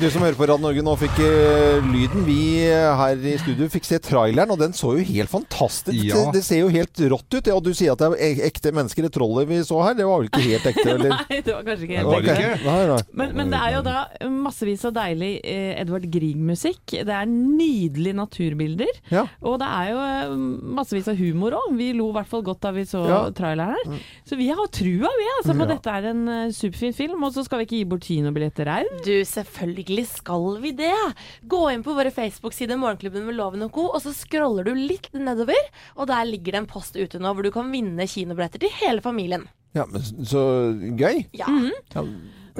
du som hører på Radio Norge, nå fikk uh, lyden. Vi uh, her i studio fikk se traileren, og den så jo helt fantastisk Ja. Det, det ser jo helt rått ut. Og du sier at det er ekte mennesker. Det trollet vi så her, det var vel ikke helt ekte? Eller? Nei, det var kanskje ikke helt det ekte. ikke? Nei, nei. Men, men det er jo da massevis av deilig eh, Edvard Grieg-musikk. Det er nydelige naturbilder. Ja. Og det er jo eh, massevis av humor òg. Vi lo i hvert fall godt da vi så Ja. traileren her. Så vi har trua, vi, altså, på Ja. dette er en uh, superfin film. Og så skal vi ikke gi bort kinobilletter her. Du, selvfølgelig skal vi det. Gå inn på våre Facebook-sider Morgenklubben med Loven og Co., og så scroller du litt nedover, og der ligger det en post ute nå hvor du kan vinne kinobilletter til hele familien. Ja, men så gøy. Ja. Ja.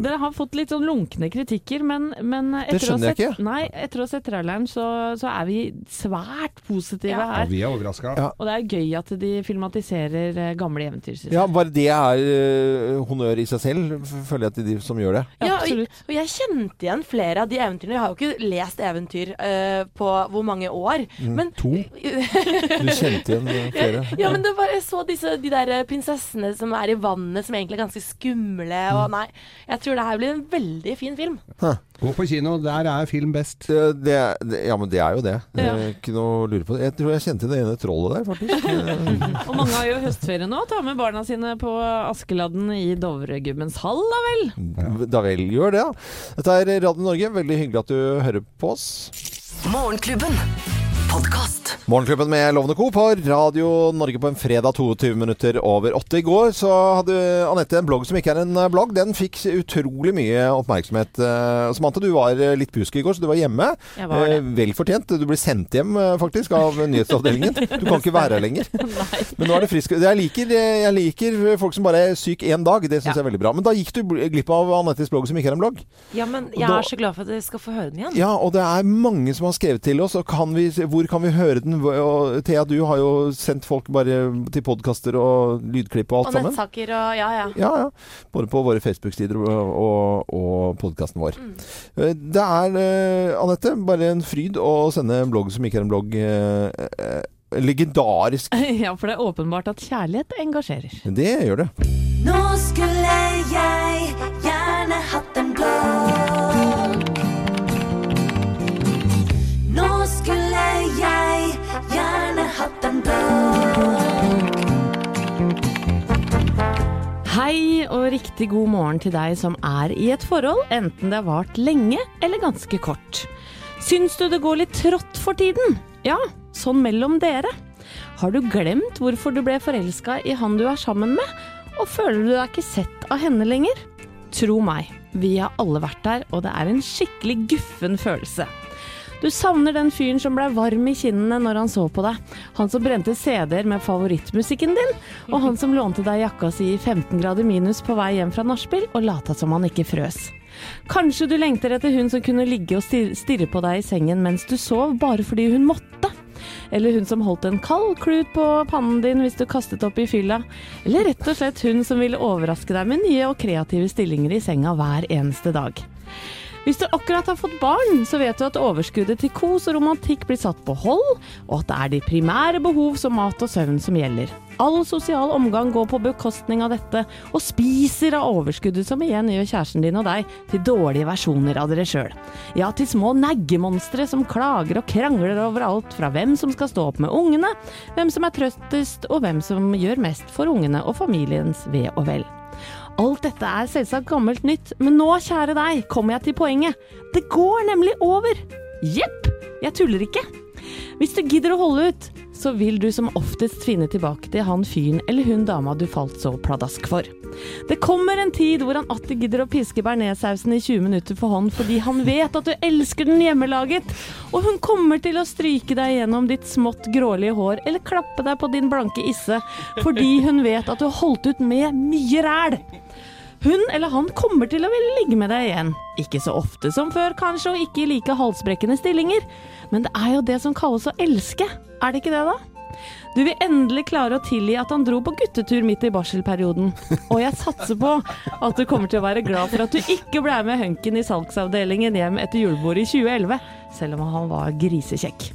Dere har fått litt sånn lunkne kritikker, men, men etter, å sett. Nei, etter å ha sett traileren, så, så er vi svært positive Ja, her. vi er overraska. Og det er gøy at de filmatiserer eh, gamle eventyr. Ja, bare det er uh, honnør i seg selv, føler jeg til de som gjør det. Ja, og, og jeg kjente igjen flere av de eventyrene. Jeg har jo ikke lest eventyr uh, på hvor mange år. Mm, Men to? Du kjente igjen flere? Ja, men det var, jeg så disse, de der eh, prinsessene som er i vannet, som egentlig er ganske skumle. Og Mm. nei, jeg tror det her blir en veldig fin film. Gå på kino, der er film best. Det, det, det, ja, men det er jo det. Det Ja. er Ikke noe å lure på. Jeg tror jeg kjente det ene trollet der, faktisk. Og mange har jo høstferie nå. Ta med barna sine på Askeladden i Dovregubbens hall, da vel. Da vel, gjør det. da. Dette er Radio Norge. Veldig hyggelig at du hører på oss. Morgenklubben. Podkast. Morgenklubben med Lovende Co. på Radio Norge på en fredag 22 minutter over åtte. I går så hadde Anette en blogg som ikke er en eh, blogg. Den fikk utrolig mye oppmerksomhet. Eh, Samantha, du var eh, litt pjusk i går, så du var hjemme. Jeg var det. Vel fortjent. Du ble sendt hjem faktisk av nyhetsavdelingen. Du kan ikke være her lenger. Men nå er det frisk. Jeg liker, jeg liker folk som bare er syk én dag. Det syns jeg er veldig bra. Men da gikk du glipp av Anettes blogg som ikke er en blogg. Ja, men jeg da- er så glad for at dere skal få høre den igjen. Ja, og det er mange som har skrevet til oss. Og kan vi, hvor kan vi høre den? Og Thea, du har jo sendt folk bare til podkaster og lydklipp og alt sammen. Og nettsaker og ja, ja. Ja, ja. Både på våre Facebook-sider og, og, og podkasten vår. Mm. Eh, Det er, eh, Anette, bare en fryd å sende en blogg som ikke er en blogg. eh, eh, Legendarisk. Ja, for det er åpenbart at kjærlighet engasjerer. Det gjør det. Nå skulle jeg gjerne Hei og riktig god morgen til deg som er i et forhold, enten det har vart lenge eller ganske kort. Syns du det går litt trått for tiden? Ja, sånn mellom dere. Har du glemt hvorfor du ble forelska i han du er sammen med, og føler du deg ikke sett av henne lenger? Tro meg, vi har alle vært der, og det er en skikkelig guffen følelse. Du savner den fyren som blei varm i kinnene når han så på deg. Han som brente CD-er med favorittmusikken din, og han som lånte deg jakka si i 15 grader minus på vei hjem fra nachspiel og lata som han ikke frøs. Kanskje du lengter etter hun som kunne ligge og stirre på deg i sengen mens du sov, bare fordi hun måtte. Eller hun som holdt en kald klut på pannen din hvis du kastet opp i fylla. Eller rett og slett hun som ville overraske deg med nye og kreative stillinger i senga hver eneste dag. Hvis du akkurat har fått barn, så vet du at overskuddet til kos og romantikk blir satt på hold, og at det er de primære behov som mat og søvn som gjelder. All sosial omgang går på bekostning av dette, og spiser av overskuddet som igjen gjør kjæresten din og deg til dårlige versjoner av dere sjøl. Ja, til små neggemonstre som klager og krangler over alt fra hvem som skal stå opp med ungene, hvem som er trøttest, og hvem som gjør mest for ungene og familiens ve og vel. Alt dette er selvsagt gammelt nytt, men nå, kjære deg, kommer jeg til poenget. Det går nemlig over. Jepp, jeg tuller ikke. Hvis du gidder å holde ut, så vil du som oftest finne tilbake til han fyren eller hun dama du falt så pladask for. Det kommer en tid hvor han atter gidder å piske bearnéssausen i 20 minutter for hånd fordi han vet at du elsker den hjemmelaget, og hun kommer til å stryke deg gjennom ditt smått grålige hår eller klappe deg på din blanke isse fordi hun vet at du holdt ut med mye ræl. Hun eller han kommer til å ville ligge med deg igjen. Ikke så ofte som før, kanskje, og ikke i like halsbrekkende stillinger. Men det er jo det som kalles å elske. Er det ikke det, da? Du vil endelig klare å tilgi at han dro på guttetur midt i barselperioden. Og jeg satser på at du kommer til å være glad for at du ikke ble med hunken i salgsavdelingen hjem etter julebordet i 2011, selv om han var grisekjekk.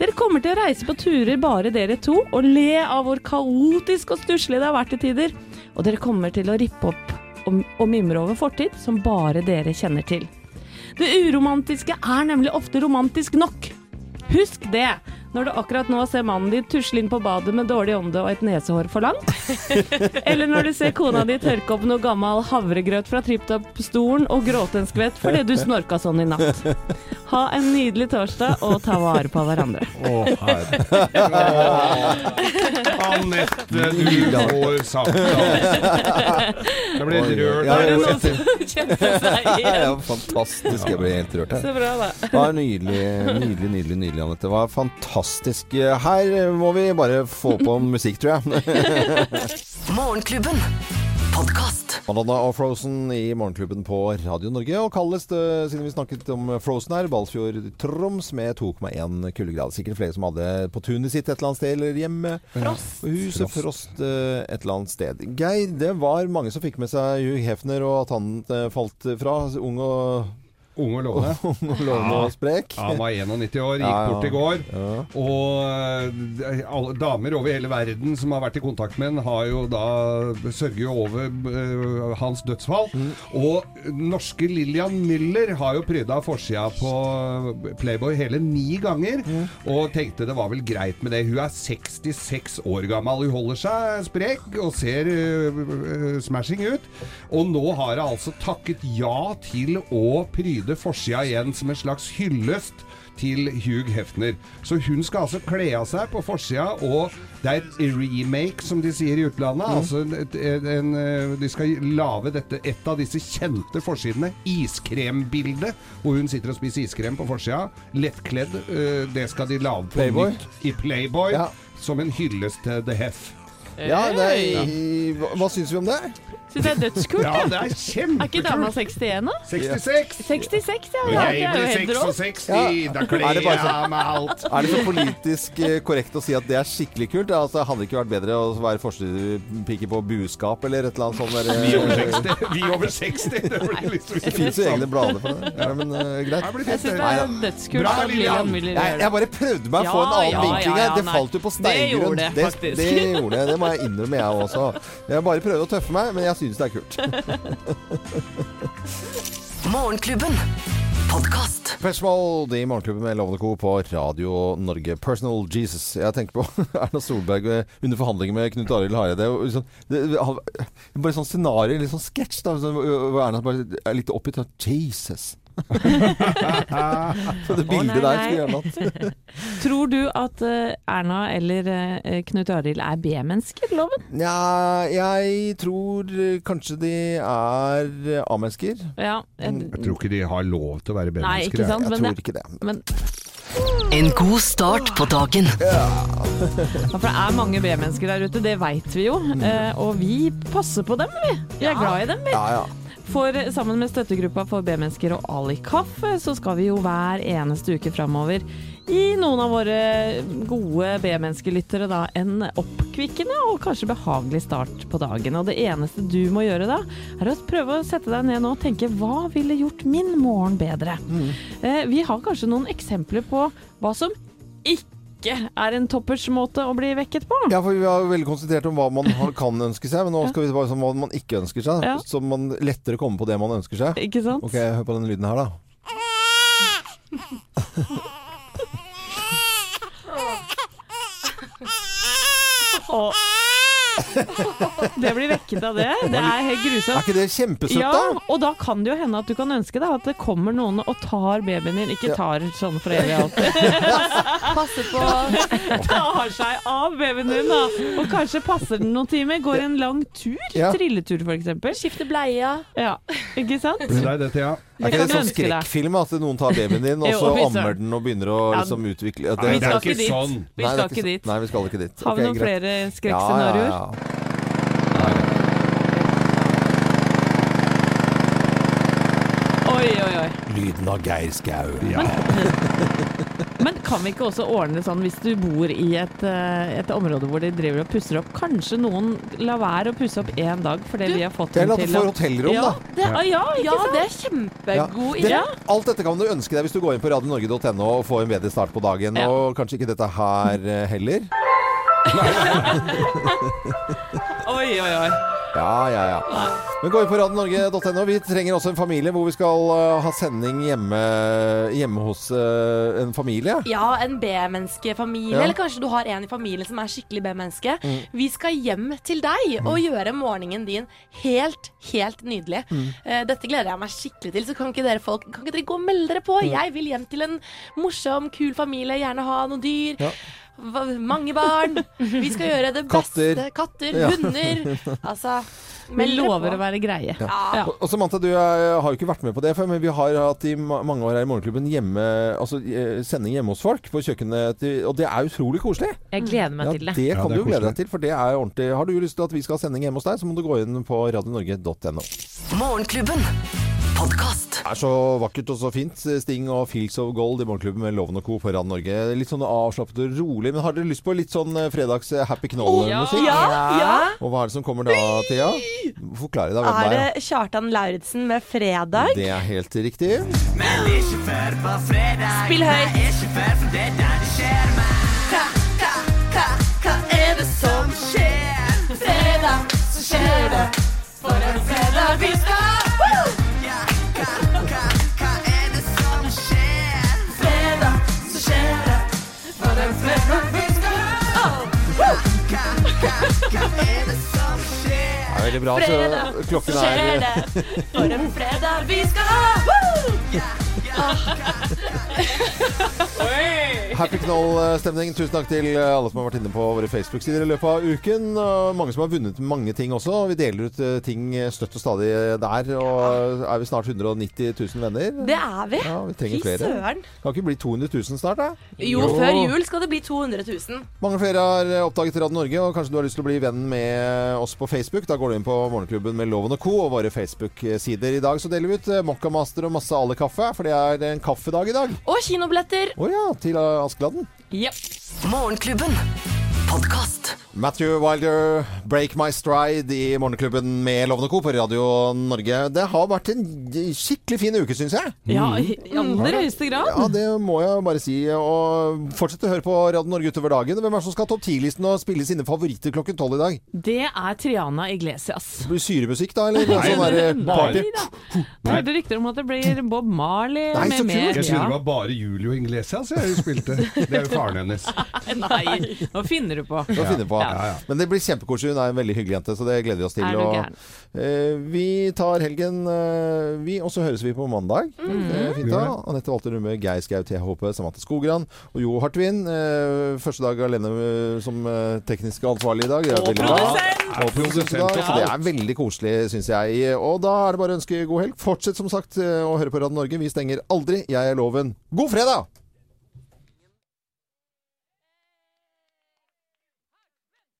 Dere kommer til å reise på turer bare dere to, og le av hvor kaotisk og stusslig det har vært til tider. Og dere kommer til å rippe opp og, og mimre over fortid som bare dere kjenner til. Det uromantiske er nemlig ofte romantisk nok. Husk det når du akkurat nå ser mannen din tusle inn på badet med dårlig ånde og et nesehår for langt. Eller når du ser kona di tørke opp noe gammel havregrøt fra tripp-topp-stolen og gråte en skvett fordi du snorka sånn i natt. Ha en nydelig torsdag og ta vare på hverandre. Å, herre. Anette, du får sagt det. Jeg ble rørt. ja, ja, av det. ja, fantastisk. Jeg ble helt rørt her. Så bra, da. Det var nydelig, nydelig, nydelig, nydelig, Anette. Det var fantastisk. Her må vi bare få på musikk, tror jeg. Morgenklubben. Podkast. Madonna og Frozen i Morgenklubben på Radio Norge. Og kaldest, eh, siden vi snakket om Frozen her, Balsfjord Troms med 2,1 kuldegrad. Sikkert flere som hadde på tunet sitt et eller annet sted, eller hjemme. Frost. Huset Frost eh, et eller annet sted. Geir, det var mange som fikk med seg Hugh Hefner, og at han eh, falt fra. Ung og Ung og lovende. Ung og lovende og sprek. Ja, han var 91 år, gikk bort i går. Og eh, alle damer over hele verden som har vært i kontakt med ham, har jo da sørger jo over uh, hans dødsfall. Mm. Og norske Lillian Müller har jo pryda forsida på Playboy hele ni ganger, Mm. og tenkte det var vel greit med det. Hun er 66 år gammel. Hun holder seg sprek og ser eh, smashing ut. Og nå har hun altså takket ja til å pryde forsida igjen som en slags hyllest til Hugh Hefner. Så hun skal altså kle av seg på forsida, og det er et remake, som de sier i utlandet. Altså en, en, eh, de skal lage dette, et av disse kjente forsidene, iskrembildet, hvor hun sitter og spiser iskrem på forsida. Lettkledd. eh, Det skal de lage på Playboy? nytt i Playboy, som en hyllest til The Hef. Ja, det er, hva, hva syns vi om det? Syns jeg er dødskult. Ja, det er kjempekult. Er ikke dama 61, da? 66. 66, ja. Ja jeg det er blir helt rått. 66, da kler Er det jeg av meg alt. Er det så politisk eh, korrekt å si at det er skikkelig kult? Altså, hadde det ikke vært bedre å være forstepike på buskap eller et eller annet sånt? Der, eh, Vi over 60. Vi over 60. Det liksom Det fins jo egne blader for det. Ja, men uh, greit. Jeg syns det er dødskult Bra, Lilian Lillian. Jeg, jeg bare prøvde meg å få en Ja, annen ja, vinkling her. Det falt jo på Det gjorde det, faktisk. det gjorde det. Det må jeg innrømme, jeg også. Jeg bare prøver å tøffe meg, men jeg syns det er kult. Morgenklubben. Podkast. Spørsmål i Morgenklubben med Lovende Co. på Radio Norge. Personal Jesus. Jeg tenker på Erna Solberg eh, under forhandlinger med Knut Arild Hareide. Liksom, bare sånn scenario, litt sånn sketsj, sånn, hvor Erna bare er litt oppgitt. sånn, Jesus. Så det bildet nei, der skulle jeg hatt. Tror du at eh, Erna eller eh, Knut Arild er B-mennesker, Loven? Nja, jeg tror eh, kanskje de er A-mennesker. Ja. jeg... Jeg tror ikke de har lov til å være B-mennesker. Jeg men tror ikke det. Men, En god start på dagen. ja, for det er mange B-mennesker der ute, det veit vi jo. Eh, og vi passer på dem, vi. Vi er glad i dem, vi. Ja, ja. For sammen med støttegruppa for B-mennesker og Ali Kaffe, så skal vi jo hver eneste uke framover gi noen av våre gode B-menneskelyttere da en oppkvikkende og kanskje behagelig start på dagen. Og det eneste du må gjøre da, er å prøve å sette deg ned nå og tenke hva ville gjort min morgen bedre? Eh, vi har kanskje noen eksempler på hva som ikke er en toppers måte å bli vekket på. Ja, for vi har veldig konsentrert om hva man kan ønske seg, men nå skal vi bare sånn hva man ikke ønsker seg. Ja. Så man lettere kommer på det man ønsker seg. Ikke sant? Ok, hør på den lyden her, da. Og det blir vekket av det. Det er helt grusomt. Er ikke det kjempesøtt, ja, da? og da kan det jo hende at du kan ønske deg at det kommer noen og tar babyen din. Ikke tar sånn for evig alltid. Passe på tar seg av babyen din, da. Og kanskje passer den noen timer. Går en lang tur. Ja. Trilletur, f.eks. Skifter bleia. Ja, ikke sant? Det Thea. ja. Er ikke det sånn skrekkfilm at noen tar babyen din, og så ammer den og begynner å liksom utvikle ja, Nei, det er ikke dit. sånn. Vi det skal ikke ikke dit. Nei, vi skal ikke dit. Har vi noen flere Ja, skrekkscenarioer? ja, ja. Oi, oi, oi. Lyden av Geir Skau. Men kan vi ikke også ordne det sånn hvis du bor i et, eh, et område hvor de driver og pusser opp, kanskje noen lar være å pusse opp én dag fordi Du, vi har fått til Eller at du får hotellrom, ja, da. Det, ja, Ja, det er kjempegod idé. alt dette kan du ønske deg hvis du går inn på radionorge.no og får en bedre start på dagen. Ja. Og kanskje ikke dette her eh, heller. Oi, oi, oi. Ja, ja, ja. Men gå inn på radionorge.no. Vi trenger også en familie hvor vi skal eh, ha sending hjemme, hjemme hos uh, en familie. Ja, en B-menneskefamilie, Ja. eller kanskje du har en i familien som er skikkelig B-menneske. Mm. Vi skal hjem til deg og gjøre morgenen din helt, helt nydelig. Mm. Uh, dette gleder jeg meg skikkelig til, så kan ikke dere folk Kan ikke dere gå og melde dere på? Mm. Jeg vil hjem til en morsom, kul familie, gjerne ha noen dyr. Ja. Mange barn. Vi skal gjøre det beste. Katter, Ja. hunder. Altså, Vi lover på. å være greie. Ja. Ja. Og, Samantha, du er, har jo ikke vært med på det før, men vi har hatt i mange år her i Morgenklubben hjemme, altså, eh, sending hjemme hos folk på kjøkkenet. Og det er utrolig koselig. Jeg gleder meg Ja, til det. det Ja, kan det du glede deg til, for det er ordentlig. Har du lyst til at vi skal ha sending hjemme hos deg, så må du gå inn på radionorge.no. Morgenklubben. Podkast. Det er så vakkert og så fint. Sting og Fields of Gold i Morgenklubben med Loven og Co. på Radio Norge. Litt sånn avslappet og rolig. Men har dere lyst på litt sånn eh, fredags eh, happy knoll-musikk? Ja, ja. Og hva er det som kommer da, Thea? Forklare deg hvem Er det det er. Kjartan Lauritzen med 'Fredag'? Det er helt riktig. Spill høyt. Hva, hva, hva, hva er det som skjer? Fredag, så skjer det. For en fredag vi skal En fredag vi skal Hva, er Det er veldig bra. Fredag, Så klokken er skjer er det. For en fredag vi skal ha. Happy knoll-stemning. Tusen takk til alle som har vært inne på våre Facebook-sider i løpet av uken. Mange som har vunnet mange ting også. Vi deler ut eh, ting støtt og stadig der. Og er vi snart 190 000 venner? Det er vi. Ja, vi trenger Fy flere. søren. Kan ikke bli 200 000 snart, da? Jo, før jul skal det bli 200 000. Mange flere har oppdaget Radio Norge, og kanskje du har lyst til å bli venn med oss på Facebook. Da går du inn på Morgenklubben med Loven og Co. og våre Facebook-sider. I dag så deler vi ut eh, Mokkamaster og masse alle kaffe for det er en kaffedag i dag. Og kinobilletter. Å ja, til Askeladden. Yep. Morgenklubben. Podkast. Matthew Wilder, 'Break My Stride' i Morgenklubben med Lovende Co. på Radio Norge. Det har vært en skikkelig fin uke, syns jeg. Ja, i aller høyeste grad. Ja, det må jeg bare si. Og fortsett å høre på Radio Norge utover dagen. Hvem er det som skal ha topp ti-listen og spille sine favoritter klokken tolv i dag? Det er Triana Iglesias. Det blir syremusikk da, eller? sånn der party? Nei da. Er rykter om at det blir Bob Marley Nei, med mer. Jeg trodde det var bare Julio Iglesias jeg spilte. Det er jo faren hennes. Nei, nå finner du på. Nå finner du på. Ja. Men det blir kjempekoselig. Hun er en veldig hyggelig jente, så det gleder vi oss til. Og, gæren? eh, vi tar helgen, uh, vi, og så høres vi på mandag. Mm. Det er fint da. Anette Walter Numme, Geir Skau, THP, Samantha Skogran og Jo Hartvin. Uh, første dag alene eh, som teknisk ansvarlig i dag. Det er Og veldig bra. produsent! Og produsent i dag. Så det er veldig koselig, syns jeg. Og da er det bare å ønske god helg. Fortsett som sagt å høre på Radio Norge. Vi stenger aldri. Jeg er Loven. God fredag!